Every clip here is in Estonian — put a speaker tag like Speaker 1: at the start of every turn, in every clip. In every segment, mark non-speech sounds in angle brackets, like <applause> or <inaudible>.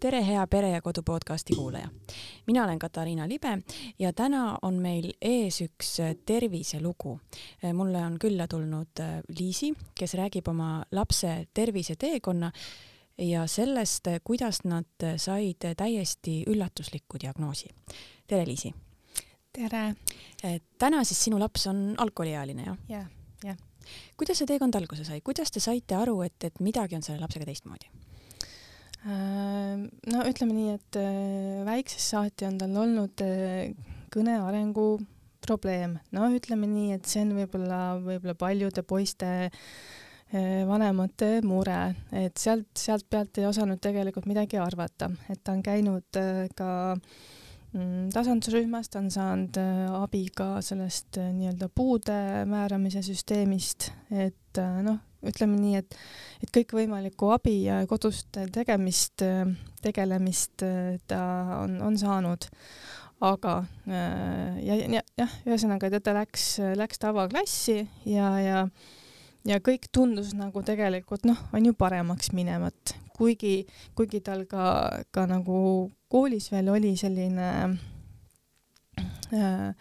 Speaker 1: tere, hea Pere ja Kodu podcasti kuulaja. mina olen Katariina Libe ja täna on meil ees üks terviselugu. mulle on külla tulnud äh, Liisi, kes räägib oma lapse terviseteekonna ja sellest, kuidas nad said täiesti üllatusliku diagnoosi. tere, Liisi!
Speaker 2: tere!
Speaker 1: täna siis sinu laps on algkooliealine, jah?
Speaker 2: jah, jah.
Speaker 1: kuidas see teekond alguse sai, kuidas te saite aru, et, et midagi on selle lapsega teistmoodi?
Speaker 2: Äh, no ütleme nii, et äh, väiksest saati on tal olnud äh, kõne arengu probleem, no ütleme nii, et see on võib-olla, võib-olla paljude poiste vanemate mure, et sealt, sealt pealt ei osanud tegelikult midagi arvata, et ta on käinud ka mm, tasandusrühmas, ta on saanud abi ka sellest nii-öelda puude määramise süsteemist, et noh, ütleme nii, et, et kõikvõimalikku abi ja kodust tegemist, tegelemist ta on, on saanud. aga ja, ja jah, ühesõnaga ta, läks, läks tavaklassi ja, ja, ja kõik tundus nagu tegelikult noh, on ju paremaks minevat, kuigi, kuigi tal ka, ka nagu koolis veel oli selline äh,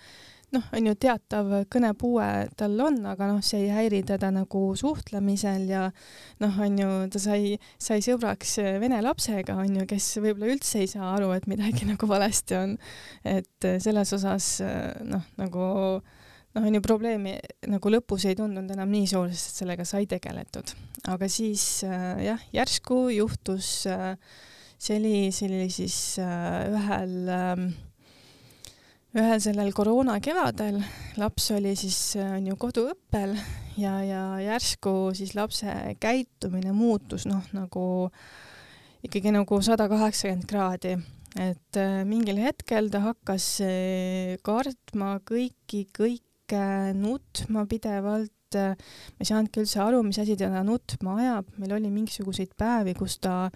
Speaker 2: noh, on ju teatav kõnepuue tal on, aga noh, see ei häiri teda nagu suhtlemisel ja noh, on ju, ta sai, sai sõbraks vene lapsega, on ju, kes võib-olla üldse ei saa aru, et midagi <laughs> nagu valesti on. et selles osas noh, nagu noh, on ju probleemi nagu lõpus ei tundunud enam nii suur, sest sellega sai tegeletud. aga siis jah, järsku juhtus, see oli, see oli siis ühel ühel sellel koroona kevadel laps oli siis on ju koduõppel ja, ja järsku siis lapse käitumine muutus noh, nagu ikkagi nagu sada kaheksakümmend kraadi, et äh, mingil hetkel ta hakkas äh, kartma kõiki, kõike, nutma pidevalt, et äh, ma ei saanudki üldse aru, mis asi teda nutma ajab, meil oli mingisuguseid päevi, kus ta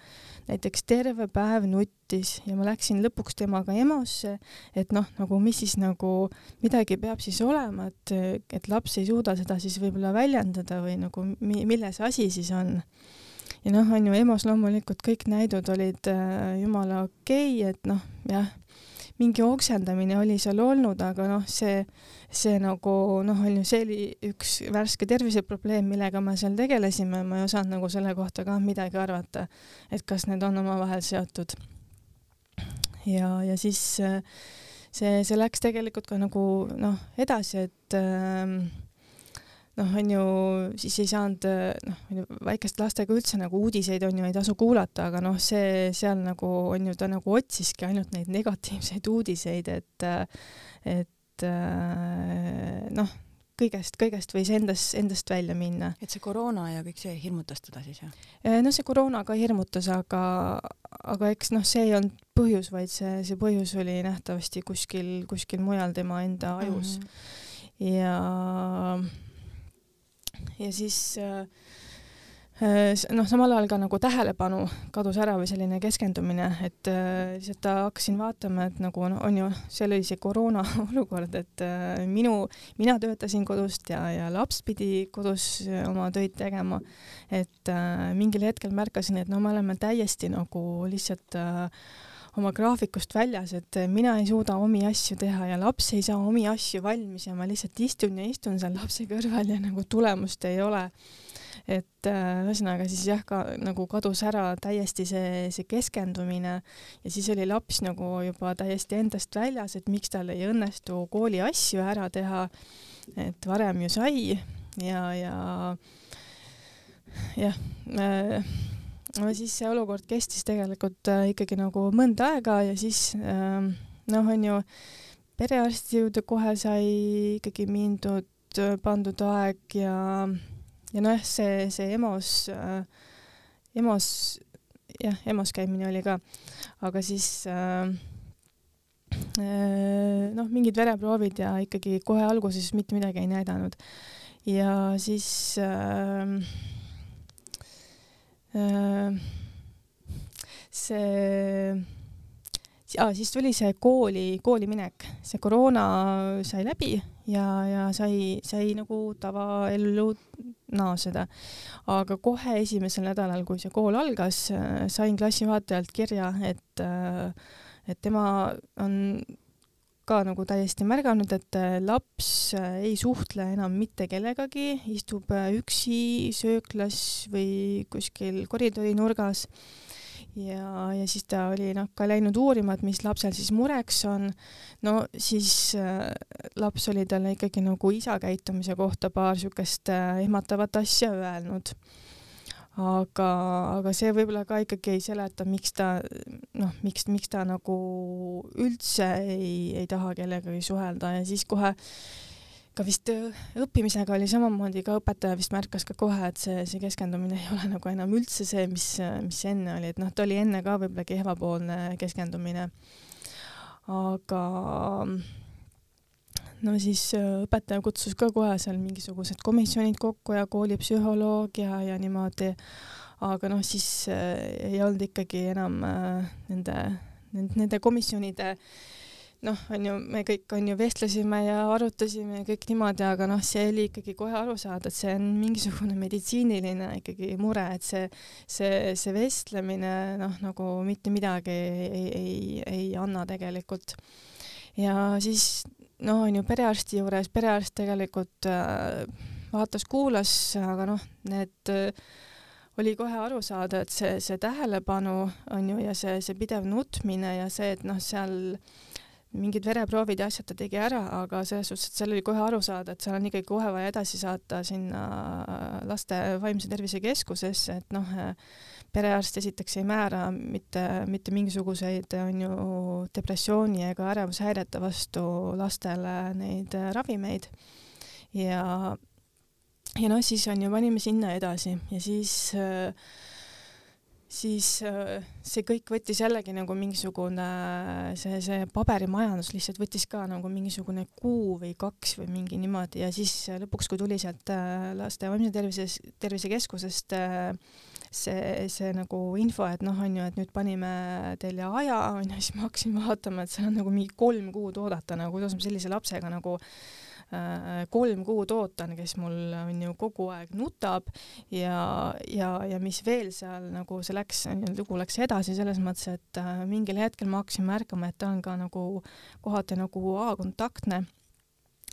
Speaker 2: näiteks terve päev nuttis ja ma läksin lõpuks temaga EMO-sse, et noh, nagu mis siis nagu, midagi peab siis olema, et, et laps ei suuda seda siis võib-olla väljendada või nagu mi, milles asi siis on. Ja noh, on ju EMO-s loomulikult kõik näidud olid äh, jumala okei okay,, et noh, jah, mingi oksendamine oli seal olnud, aga noh, see, see nagu noh, on ju, see oli üks värske terviseprobleem, millega me seal tegelesime, ma ei osanud nagu selle kohta ka midagi arvata, et kas need on omavahel seotud. ja, ja siis see, see läks tegelikult ka nagu noh, edasi, et äh, noh, on ju, siis ei saanud noh, on ju väikeste lastega üldse nagu uudiseid on ju ei tasu kuulata, aga noh, see seal nagu on ju ta nagu otsiski ainult neid negatiivseid uudiseid, et et noh, kõigest, kõigest võis endast, endast välja minna.
Speaker 1: et see koroona ja kõik see hirmutas teda siis jah?
Speaker 2: no see koroona ka hirmutas, aga, aga eks noh, see ei olnud põhjus, vaid see, see põhjus oli nähtavasti kuskil, kuskil mujal tema enda ajus mm. -hmm. ja ja siis äh, äh, noh, samal ajal ka nagu tähelepanu kadus ära või selline keskendumine, et äh, lihtsalt hakkasin vaatama, et nagu on, on ju, seal oli see koroona <laughs> olukord, et minu, mina töötasin kodust ja, ja laps pidi kodus oma töid tegema. et mingil hetkel märkasin, et no me oleme täiesti nagu lihtsalt oma graafikust väljas, et mina ei suuda omi asju teha ja laps ei saa omi asju valmis ja ma lihtsalt istun ja istun seal lapse kõrval ja nagu tulemust ei ole. et äh, ühesõnaga siis jah, ka nagu kadus ära täiesti see, see keskendumine ja siis oli laps nagu juba täiesti endast väljas, et miks tal ei õnnestu kooli asju ära teha. et varem ju sai ja, ja jah äh, no siis see olukord kestis tegelikult äh, ikkagi nagu mõnda aega ja siis äh, noh, on ju perearsti juurde kohe sai ikkagi mindud, äh, pandud aeg ja, ja nojah, see, see EMO-s äh,, EMO-s, jah, EMO-s käimine oli ka, aga siis äh, noh, mingid vereproovid ja ikkagi kohe alguses mitte midagi ei näidanud. ja siis Äh, see ja siis tuli see kooli, kooliminek, see koroona sai läbi ja, ja sai, sai nagu tavaellu naaseda. aga kohe esimesel nädalal, kui see kool algas, sain klassijuhatajalt kirja, et, et tema on ka nagu täiesti märganud, et laps ei suhtle enam mitte kellegagi, istub üksi sööklas või kuskil koridori nurgas ja, ja siis ta oli noh ka läinud uurima, et mis lapsel siis mureks on. no siis äh, laps oli talle ikkagi nagu isa käitumise kohta paar siukest äh, ehmatavat asja öelnud. Aga, aga see võib-olla ka ikkagi ei seleta, miks ta noh, miks, miks ta nagu üldse ei, ei taha kellegagi suhelda ja siis kohe ka vist õppimisega oli samamoodi, ka õpetaja vist märkas ka kohe, et see, see keskendumine ei ole nagu enam üldse see, mis, mis enne oli, et noh, ta oli enne ka võib-olla kehvapoolne keskendumine. aga no siis äh, õpetaja kutsus ka kohe seal mingisugused komisjonid kokku ja koolipsühholoog ja, ja niimoodi. aga noh, siis äh, ei olnud ikkagi enam äh, nende, nende, komisjonide noh, on ju, me kõik on ju vestlesime ja arutasime ja kõik niimoodi, aga noh, see oli ikkagi kohe aru saada, et see on mingisugune meditsiiniline ikkagi mure, et see, see, see vestlemine noh, nagu mitte midagi ei, ei, ei anna tegelikult. ja siis noh, on ju perearsti juures, perearst tegelikult äh, vaatas-kuulas, aga noh, need äh, oli kohe aru saada, et see, see tähelepanu on ju ja see, see pidev nutmine ja see, et noh, seal mingid vereproovid ja asjad ta tegi ära, aga selles suhtes, et seal oli kohe aru saada, et seal on ikkagi kohe vaja edasi saata sinna laste vaimse tervise keskusesse, et noh, perearst esiteks ei määra mitte, mitte mingisuguseid, on ju, depressiooni ega ärevushäirete vastu lastele neid ravimeid. ja, ja noh, siis on ju, panime sinna edasi ja siis äh, siis äh, see kõik võttis jällegi nagu mingisugune, see, see paberimajandus lihtsalt võttis ka nagu mingisugune kuu või kaks või mingi niimoodi ja siis lõpuks, kui tuli sealt äh, laste vaimse tervise, tervisekeskusest äh, see, see nagu info, et noh, on ju, et nüüd panime teile aja, on ju, <laughs> siis ma hakkasin vaatama, et seal on nagu mingi kolm kuud oodata, nagu kuidas ma sellise lapsega nagu Äh, kolm kuud ootan, kes mul on ju kogu aeg nutab ja, ja, ja mis veel seal nagu see läks, lugu läks edasi selles mõttes, et äh, mingil hetkel ma hakkasin märkama, et ta on ka nagu kohati nagu A-kontaktne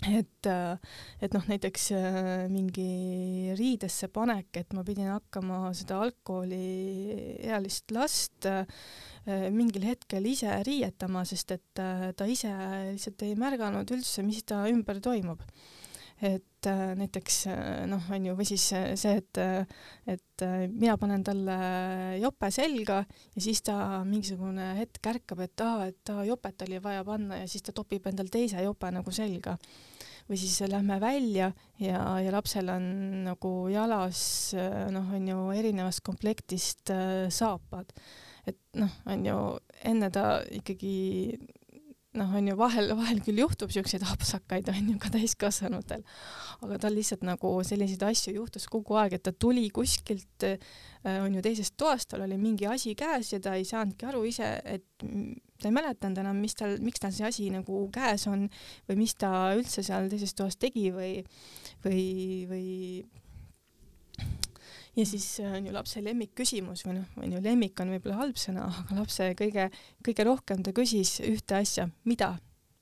Speaker 2: et, äh, et noh, näiteks äh, mingi riidesse panek, et ma pidin hakkama seda algkooliealist last äh, mingil hetkel ise riietama, sest et ta ise lihtsalt ei märganud üldse, mis ta ümber toimub et äh, näiteks noh, on ju, või siis see, et, et mina panen talle jope selga ja siis ta mingisugune hetk ärkab, et aa, et aa, jopet oli vaja panna ja siis ta topib endal teise jope nagu selga või siis lähme välja ja, ja lapsel on nagu jalas noh, on ju erinevast komplektist äh, saapad. et noh, on ju enne ta ikkagi noh, on ju vahel, vahel küll juhtub siukseid apsakaid on ju ka täiskasvanutel, aga tal lihtsalt nagu selliseid asju juhtus kogu aeg, et ta tuli kuskilt äh, on ju teisest toast, tal oli mingi asi käes ja ta ei saanudki aru ise, et ta ei mäletanud enam, mis tal, miks tal see asi nagu käes on või mis ta üldse seal teises toas tegi või, või, või ja siis on ju lapse lemmikküsimus või noh, on ju lemmik on võib-olla halb sõna, <laughs> aga lapse kõige, kõige rohkem ta küsis ühte asja, mida,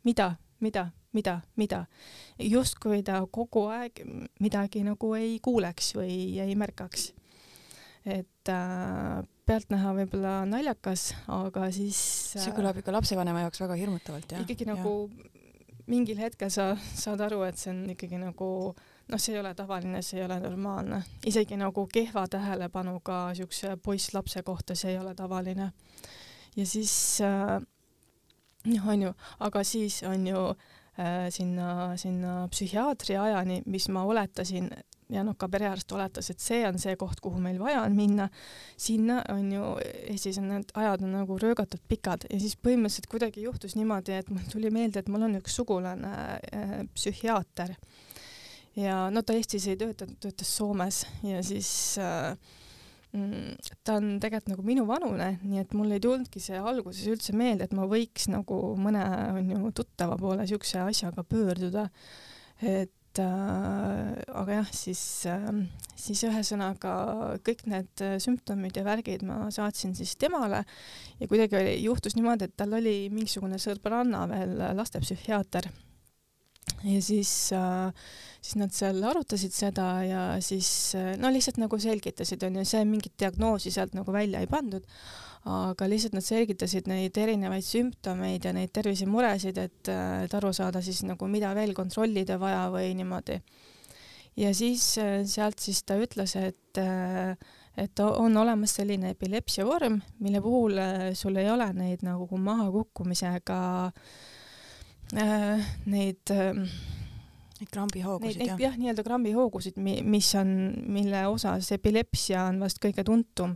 Speaker 2: mida, mida, mida, mida. justkui ta kogu aeg midagi nagu ei kuuleks või ei märkaks. et äh, pealtnäha võib-olla naljakas, aga siis
Speaker 1: see kõlab ikka lapsevanema jaoks väga hirmutavalt, jah?
Speaker 2: ikkagi nagu ja. mingil hetkel sa saad aru, et see on ikkagi nagu äh, noh, see ei ole tavaline, see ei ole normaalne, isegi nagu kehva tähelepanuga siukse poisslapse kohta, see ei ole tavaline. ja siis äh, noh, on ju, aga siis on ju äh, sinna, sinna psühhiaatri ajani, mis ma oletasin ja noh, ka perearst oletas, et see on see koht, kuhu meil vaja on minna. sinna on ju, Eestis on need ajad on nagu röögatult pikad ja siis põhimõtteliselt kuidagi juhtus niimoodi, et mul tuli meelde, et mul on üks sugulane äh, psühhiaater ja no ta Eestis ei töötanud, töötas Soomes ja siis äh, mm, ta on tegelikult nagu minuvanune, nii et mul ei tulnudki see alguses üldse meelde, et ma võiks nagu mõne on ju tuttava poole siukse asjaga pöörduda. et äh, aga jah, siis äh,, siis ühesõnaga kõik need sümptomid ja värgid ma saatsin siis temale ja kuidagi oli, juhtus niimoodi, et tal oli mingisugune sõbranna veel lastepsühhiaater ja siis äh, siis nad seal arutasid seda ja siis äh, no lihtsalt nagu selgitasid, onju, see mingit diagnoosi sealt nagu välja ei pandud, aga lihtsalt nad selgitasid neid erinevaid sümptomeid ja neid tervisemuresid, et, äh, et aru saada siis nagu, mida veel kontrollida vaja või niimoodi. ja siis sealt siis ta ütles, et et on olemas selline epilepsia vorm, mille puhul sul ei ole neid nagu mahakukkumisega äh, neid äh,
Speaker 1: Neid krambihoogusid,
Speaker 2: jah? jah, nii-öelda krambihoogusid, mis on, mille osas epilepsia on vast kõige tuntum.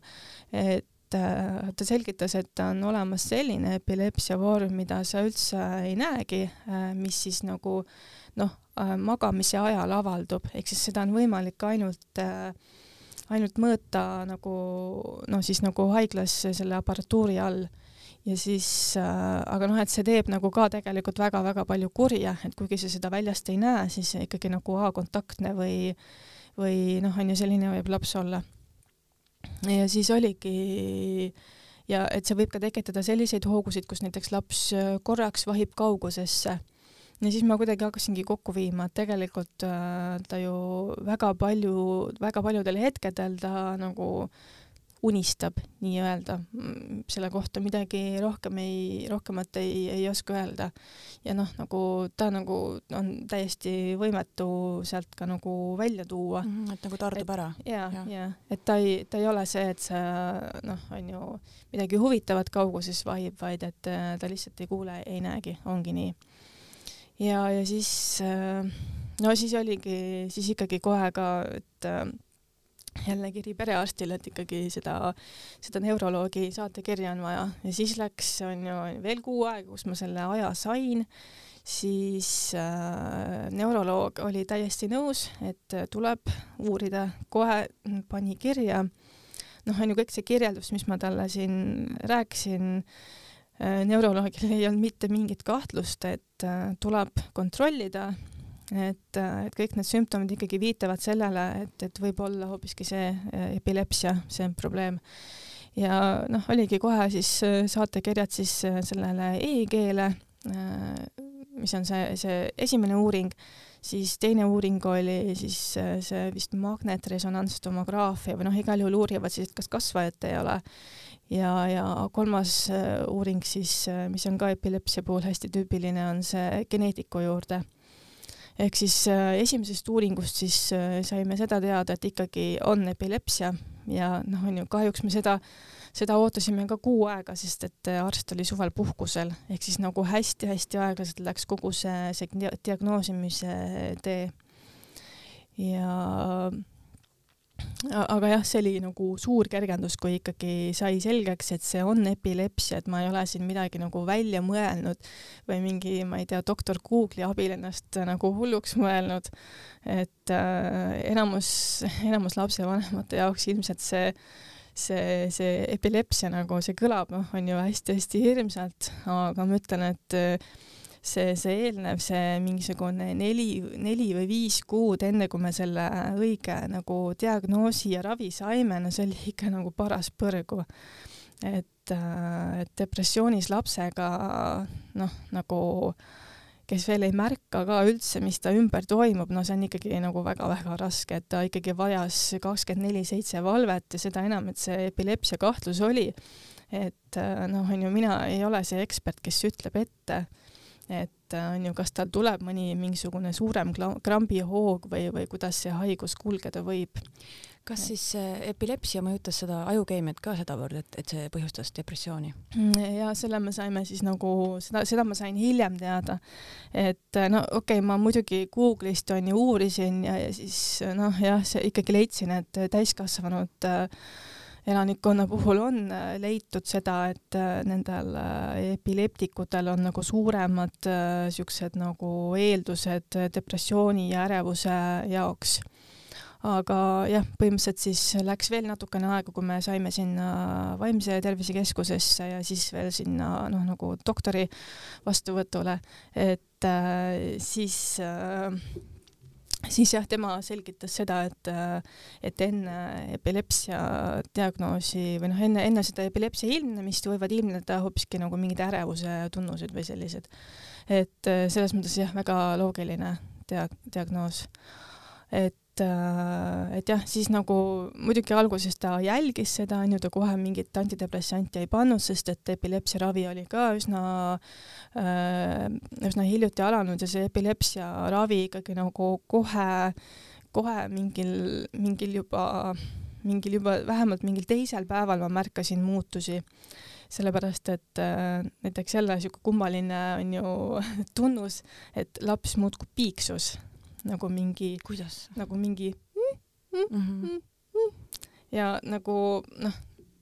Speaker 2: et äh, ta selgitas, et on olemas selline epilepsia vorm, mida sa üldse ei näegi, äh, mis siis nagu noh, magamise ajal avaldub, ehk siis seda on võimalik ainult ainult mõõta nagu noh, siis nagu haiglas selle aparatuuri all ja siis äh,, aga noh, et see teeb nagu ka tegelikult väga-väga palju kurja, et kuigi sa seda väljast ei näe, siis ikkagi nagu A-kontaktne või, või noh, on ju selline võib laps olla. ja siis oligi ja et see võib ka tekitada selliseid hoogusid, kus näiteks laps äh, korraks vahib kaugusesse ja siis ma kuidagi hakkasingi kokku viima, et tegelikult äh, ta ju väga palju, väga paljudel hetkedel ta nagu äh, unistab nii-öelda, mm, selle kohta midagi rohkem ei, rohkemat ei, ei oska öelda. ja noh, nagu ta nagu on täiesti võimetu sealt ka nagu välja tuua
Speaker 1: mm. -hmm, et nagu tardub ära.
Speaker 2: ja, ja, ja., et ta ei, ta ei ole see, et sa noh, on ju midagi huvitavat kauguses vahib, vaid et äh, ta lihtsalt ei kuule, ei näegi, ongi nii. ja, ja siis äh, no siis oligi, siis ikkagi kohe ka, et äh, jälle kiri perearstile, et ikkagi seda, seda neuroloogi saatekirja on vaja. Ja siis läks, on ju, veel kuu aega, kus ma selle aja sain, siis äh, neuroloog oli täiesti nõus, et tuleb uurida, kohe pani kirja, noh, on ju kõik see kirjeldus, mis ma talle siin rääkisin. Äh,, neuroloogil ei olnud mitte mingit kahtlust, et äh, tuleb kontrollida et, et kõik need sümptomid ikkagi viitavad sellele, et, et võib olla hoopiski see äh, epilepsia, see on probleem. ja noh, oligi kohe siis äh, saatekirjad siis äh, sellele EEG-le, mis on see, see esimene uuring, siis teine uuring oli siis see vist magnetresonantstomograafia või noh, igal juhul uurivad siis, et kas kasvajat ei ole. Ja, ja kolmas uuring siis, mis on ka epilepsia puhul hästi tüüpiline, on see geneetiku juurde ehk siis äh, esimesest uuringust siis äh, saime seda teada, et ikkagi on epilepsia ja noh, on ju, kahjuks me seda, seda ootasime ka kuu aega, sest et äh, arst oli suvel puhkusel, ehk siis nagu hästi-hästi aeglaselt läks kogu see, see diagnoosimise tee. ja aga jah, see oli nagu suur kergendus, kui ikkagi sai selgeks, et see on epilepsia, et ma ei ole siin midagi nagu välja mõelnud või mingi, ma ei tea, doktor Google'i abil ennast nagu hulluks mõelnud. et äh, enamus, enamus lapsevanemate jaoks ilmselt see see, see epilepsia nagu see kõlab, noh, on ju hästi-hästi hirmsalt, aga ma ütlen, et see, see eelnev, see mingisugune neli, neli või viis kuud, enne kui me selle õige nagu diagnoosi ja ravi saime, no see oli ikka nagu paras põrgu. et, äh, et depressioonis lapsega noh, nagu kes veel ei märka ka üldse, mis ta ümber toimub, no see on ikkagi nagu väga-väga raske, et ta ikkagi vajas kakskümmend neli seitse valvet ja seda enam, et see epilepsia kahtlus oli. et äh, noh, on ju, mina ei ole see ekspert, kes ütleb ette et äh, on ju, kas tal tuleb mõni mingisugune suurem krambihoog või, või kuidas see haigus kulgeda võib.
Speaker 1: kas siis epilepsia mõjutas seda ajukeemiat ka sedavõrd, et, et see põhjustas depressiooni?
Speaker 2: Mm, ja selle me saime siis nagu, seda, seda ma sain hiljem teada. et no okei okay,, ma muidugi Google'ist on ju uurisin ja, ja siis noh, jah, ikkagi leidsin, et täiskasvanud äh, elanikkonna puhul on äh, leitud seda, et äh, nendel äh, epileptikutel on nagu suuremad siuksed nagu eeldused depressiooni ja ärevuse jaoks. aga jah, põhimõtteliselt siis läks veel natukene aega, kui me saime sinna vaimse tervise keskusesse ja siis veel sinna noh, nagu doktori vastuvõtule, et äh, siis äh, siis jah, tema selgitas seda, et, et enne epilepsia diagnoosi või noh, enne, enne seda epilepsia ilmnemist võivad ilmneda hoopiski nagu mingid ärevuse tunnused või sellised. et selles mõttes jah, väga loogiline dia-, diagnoos. et et, äh, et jah, siis nagu muidugi alguses ta jälgis seda, onju, ta kohe mingit antidepressanti ei pannud, sest et epilepsia ravi oli ka üsna äh,, üsna hiljuti alanud ja see epilepsia ravi ikkagi nagu kohe, kohe mingil, mingil juba, mingil juba vähemalt mingil teisel päeval ma märkasin muutusi. Sellepärast et äh, näiteks jälle siuke kummaline on ju <laughs> tunnus, et laps muudkui piiksus nagu mingi, nagu mingi mm -hmm. ja nagu noh,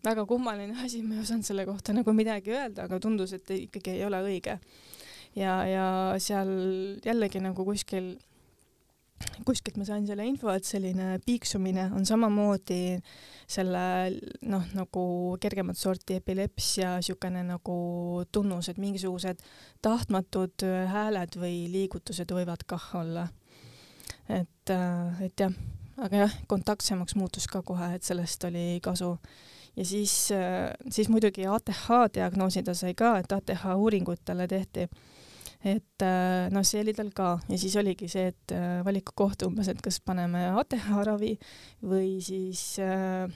Speaker 2: väga kummaline asi, ma ei osanud selle kohta nagu midagi öelda, aga tundus, et ikkagi ei ole õige. ja, ja seal jällegi nagu kuskil, kuskilt ma sain selle info, et selline piiksumine on samamoodi selle noh, nagu kergemat sorti epilepsia niisugune nagu tunnus, et mingisugused tahtmatud hääled või liigutused võivad kah olla et, äh, et jah, aga jah, kontaktsemaks muutus ka kohe, et sellest oli kasu. ja siis, äh, siis muidugi ATH diagnoosi ta sai ka, et ATH uuringuid talle tehti. et äh, noh, see oli tal ka ja siis oligi see, et valikukoht umbes, et kas paneme ATH ravi või siis äh,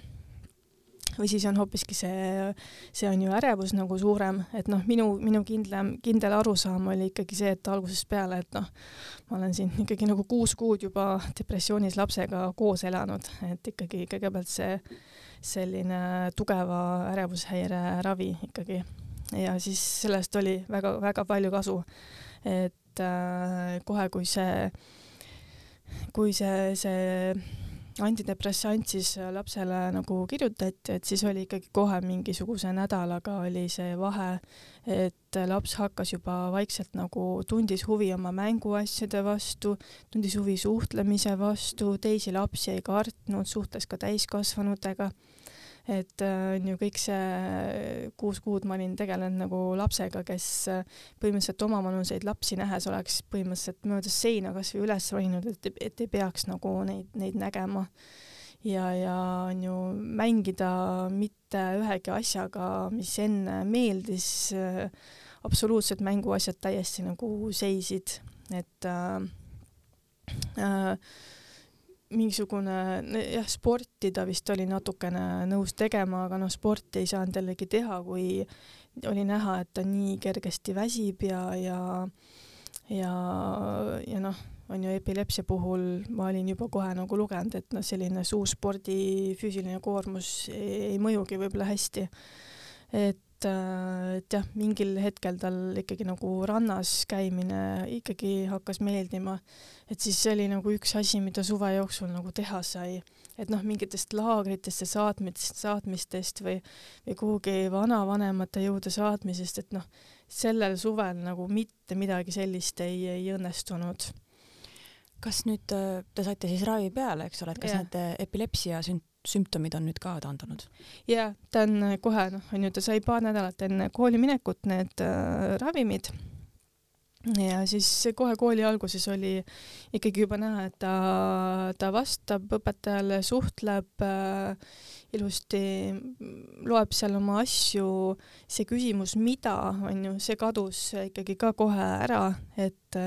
Speaker 2: või siis on hoopiski see, see on ju ärevus nagu suurem, et noh, minu, minu kindlam, kindel arusaam oli ikkagi see, et algusest peale, et noh, ma olen siin ikkagi nagu kuus kuud juba depressioonis lapsega koos elanud, et ikkagi kõigepealt see selline tugeva ärevushäire ravi ikkagi ja siis sellest oli väga-väga palju kasu. et äh, kohe, kui see, kui see, see antidepressant siis äh, lapsele nagu kirjutati, et siis oli ikkagi kohe mingisuguse nädalaga oli see vahe, et laps hakkas juba vaikselt nagu tundis huvi oma mänguasjade vastu, tundis huvi suhtlemise vastu, teisi lapsi ei kartnud, suhtles ka täiskasvanutega et äh, on ju kõik see kuus kuud ma olin tegelenud nagu lapsega, kes äh, põhimõtteliselt omavanuseid lapsi nähes oleks põhimõtteliselt mööda seina kasvõi üles roninud, et, et ei peaks nagu neid, neid nägema. ja, ja on ju mängida mitte ühegi asjaga, mis enne meeldis, äh, absoluutselt mänguasjad täiesti nagu seisid, et äh, äh, mingisugune jah, sporti ta vist oli natukene nõus tegema, aga noh, sporti ei saanud jällegi teha, kui oli näha, et ta nii kergesti väsib ja, ja ja, ja noh, on ju epilepsia puhul ma olin juba kohe nagu lugenud, et noh, selline suur spordi füüsiline koormus ei, ei mõjugi võib-olla hästi. et et, äh, et jah, mingil hetkel tal ikkagi nagu rannas käimine ikkagi hakkas meeldima. et siis see oli nagu üks asi, mida suve jooksul nagu teha sai. et noh, mingitest laagritesse saatmist, saatmistest või, või kuhugi vanavanemate juurde saatmisest, et noh, sellel suvel nagu mitte midagi sellist ei, ei õnnestunud
Speaker 1: kas nüüd äh, te saite siis ravi peale, eks ole, et kas yeah. need äh, epilepsia sünt-, sümptomid on nüüd ka taandunud?
Speaker 2: jaa, ta on äh, kohe, noh, on ju, ta sai paar nädalat enne kooli minekut need äh, ravimid ja siis kohe kooli alguses oli ikkagi juba näha, et ta, ta vastab õpetajale, suhtleb äh, ilusti loeb seal oma asju, see küsimus, mida, on ju, see kadus ikkagi ka kohe ära, et,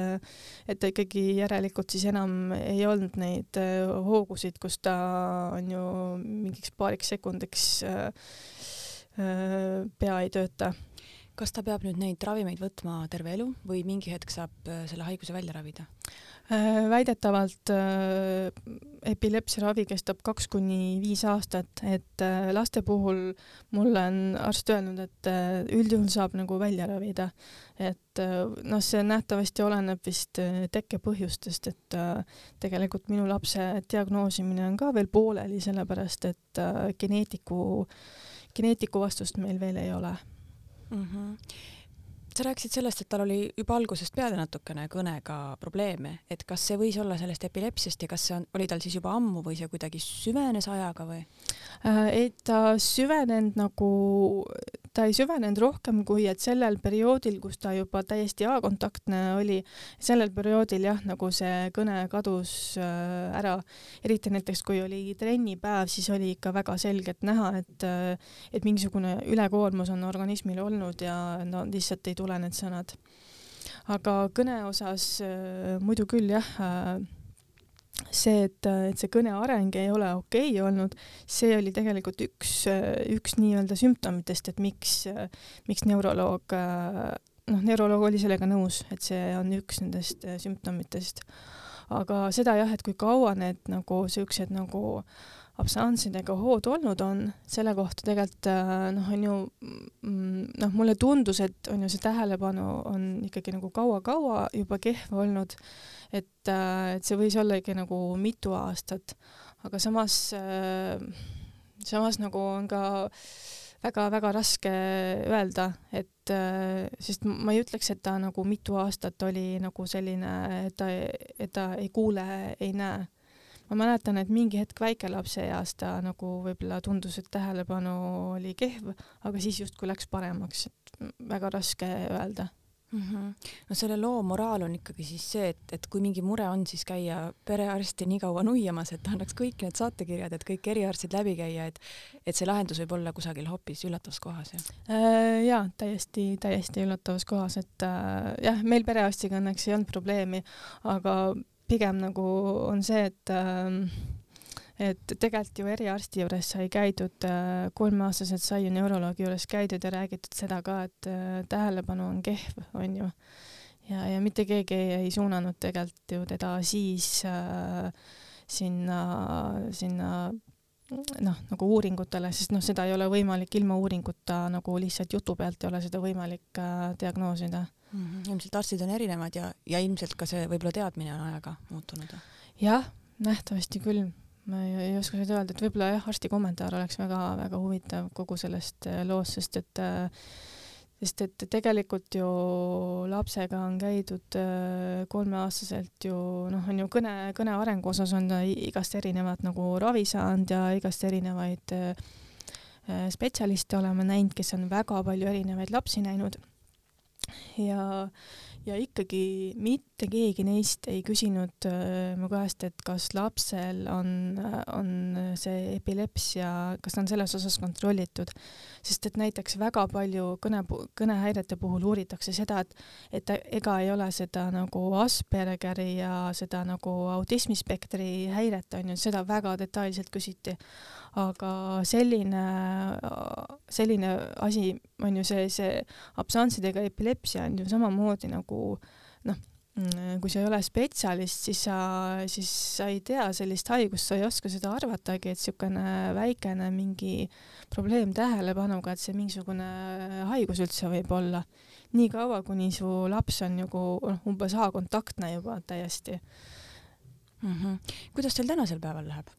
Speaker 2: et ta ikkagi järelikult siis enam ei olnud neid äh, hoogusid, kus ta on ju mingiks paariks sekundiks äh, äh, pea ei tööta
Speaker 1: kas ta peab nüüd neid ravimeid võtma terve elu või mingi hetk saab selle haiguse välja ravida?
Speaker 2: Äh, väidetavalt äh, epilepsia ravi kestab kaks kuni viis aastat, et äh, laste puhul mulle on arst öelnud, et üldjuhul saab nagu välja ravida. et noh, see nähtavasti oleneb vist tekkepõhjustest, et tegelikult minu lapse diagnoosimine on ka veel pooleli, sellepärast et geneetiku, geneetiku vastust meil veel ei ole
Speaker 1: mm. Sa rääkisid sellest, et tal oli juba algusest peale natukene kõnega probleeme, et kas see võis olla sellest epilepsiast ja kas see on, oli tal siis juba ammu või see kuidagi süvenes ajaga või?
Speaker 2: Äh, et ta süvenenud nagu, ta ei süvenenud rohkem kui et sellel perioodil, kus ta juba täiesti A-kontaktne oli, sellel perioodil jah, nagu see kõne kadus äh, ära, eriti näiteks kui oli trennipäev, siis oli ikka väga selgelt näha, et äh, et mingisugune ülekoormus on organismil olnud ja no lihtsalt ei tule need sõnad. aga kõne osas muidu küll jah see, et, et see kõne areng ei ole okei okay olnud, see oli tegelikult üks, üks nii-öelda sümptomitest, et miks, miks neuroloog, noh, neuroloog oli sellega nõus, et see on üks nendest sümptomitest. aga seda jah, et kui kaua need nagu siuksed nagu absantsidega hood olnud on, selle kohta tegelikult noh, on ju mm, noh, mulle tundus, et on ju see tähelepanu on ikkagi nagu kaua-kaua juba kehv olnud et, äh, et see võis ollagi nagu mitu aastat, aga samas, äh, samas nagu on ka väga-väga raske öelda, et äh, sest ma ei ütleks, et ta nagu mitu aastat oli nagu selline, et ta, et ta ei kuule, ei näe. Ma mäletan, et mingi hetk väikelapse eas ta nagu võib-olla tundus, et tähelepanu oli kehv, aga siis justkui läks paremaks, et väga raske öelda
Speaker 1: mm. -hmm. no selle loo moraal on ikkagi siis see, et, et kui mingi mure on, siis käia perearsti nii kaua nuiamas, et ta annaks kõik need saatekirjad, et kõik eriarstid läbi käia, et et see lahendus võib olla kusagil hoopis üllatavas kohas, jah
Speaker 2: äh,? jaa, täiesti, täiesti üllatavas kohas, et äh, jah, meil perearstiga õnneks ei olnud probleemi, aga pigem nagu on see, et äh, et tegelikult ju eriarsti juures sai käidud, äh, kolmeaastaselt sai ju neuroloogi juures käidud ja räägitud seda ka, et äh, tähelepanu on kehv, onju. ja, ja mitte keegi ei, ei suunanud tegelikult ju teda siis äh, sinna, sinna noh, nagu uuringutele, sest noh, seda ei ole võimalik ilma uuringuta nagu lihtsalt jutu pealt ei ole seda võimalik äh, diagnoosida
Speaker 1: mm. -hmm. ilmselt arstid on erinevad ja, ja ilmselt ka see võib-olla teadmine on ajaga muutunud.
Speaker 2: jah, nähtavasti küll ma ei, ei oska seda öelda, et võib-olla jah, arsti kommentaar oleks väga-väga huvitav kogu sellest äh, loost, sest et äh, sest et tegelikult ju lapsega on käidud äh, kolmeaastaselt ju noh, on ju kõne, kõne arengu osas on ta igast erinevat nagu ravi saanud ja igast erinevaid spetsialiste oleme näinud, kes on väga palju erinevaid lapsi näinud. Ja, ja ikkagi mitte keegi neist ei küsinud äh, mu käest, et kas lapsel on, on see epilepsia, kas ta on selles osas kontrollitud, sest et näiteks väga palju kõne, kõnehäirete puhul uuritakse seda, et, et ega ei ole seda nagu Aspergeri ja seda nagu autismispektri häiret on ju, seda väga detailselt küsiti aga selline, selline asi on ju see, see absantsidega epilepsia on ju samamoodi nagu noh, kui sa ei ole spetsialist, siis sa, siis sa ei tea sellist haigust, sa ei oska seda arvatagi, et niisugune väikene mingi probleem tähelepanuga, et see mingisugune haigus üldse võib olla. nii kaua, kuni su laps on nagu noh, umbes A-kontaktne juba täiesti
Speaker 1: mm. -hmm. kuidas teil tänasel päeval läheb?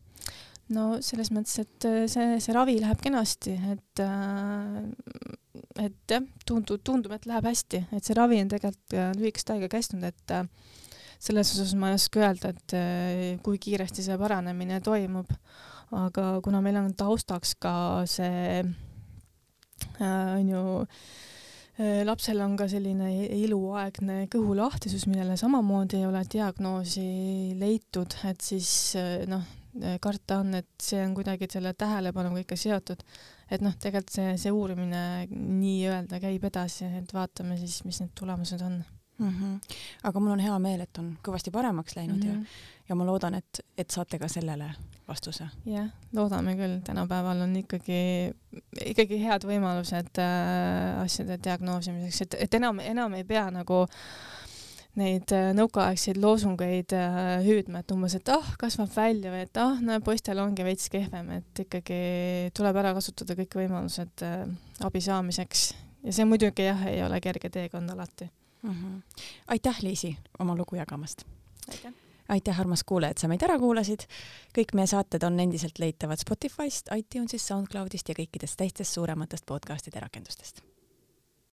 Speaker 2: No selles mõttes, et äh, see, see ravi läheb kenasti, et äh, et jah, tundub, tundub, et läheb hästi, et see ravi on tegelikult äh, lühikest aega kestnud, et selles osas ma ei oska öelda, et kui kiiresti see paranemine toimub. aga kuna meil on taustaks ka see on ju lapsel on ka selline eluaegne kõhulahtisus, millele samamoodi ei ole diagnoosi leitud, et siis noh, karta on, et see on kuidagi selle tähelepanuga ikka seotud. et noh, tegelikult see, see uurimine nii-öelda käib edasi, et vaatame siis, mis need tulemused on
Speaker 1: mm. -hmm. aga mul on hea meel, et on kõvasti paremaks läinud mm -hmm. ja, mhm. ja ma loodan, et, et saate ka sellele vastuse.
Speaker 2: jah, loodame küll, tänapäeval on ikkagi, ikkagi head võimalused äh, asjade diagnoosimiseks, et, et enam, enam ei pea nagu äh, neid äh, nõukaaegseid loosungeid äh, hüüdma, et umbes, et ah kasvab välja või et ah no poistel ongi veits kehvem, et ikkagi tuleb ära kasutada kõik võimalused äh, abi saamiseks ja see muidugi jah, ei ole kerge teekond alati mm.
Speaker 1: -hmm. aitäh, Liisi, oma lugu jagamast.
Speaker 2: aitäh
Speaker 1: aitäh, armas kuulaja, et sa meid ära kuulasid. kõik meie saated on endiselt leitavad Spotify'st, iTunes'ist, SoundCloud'ist ja kõikidest teistest suurematest podcast'ide rakendustest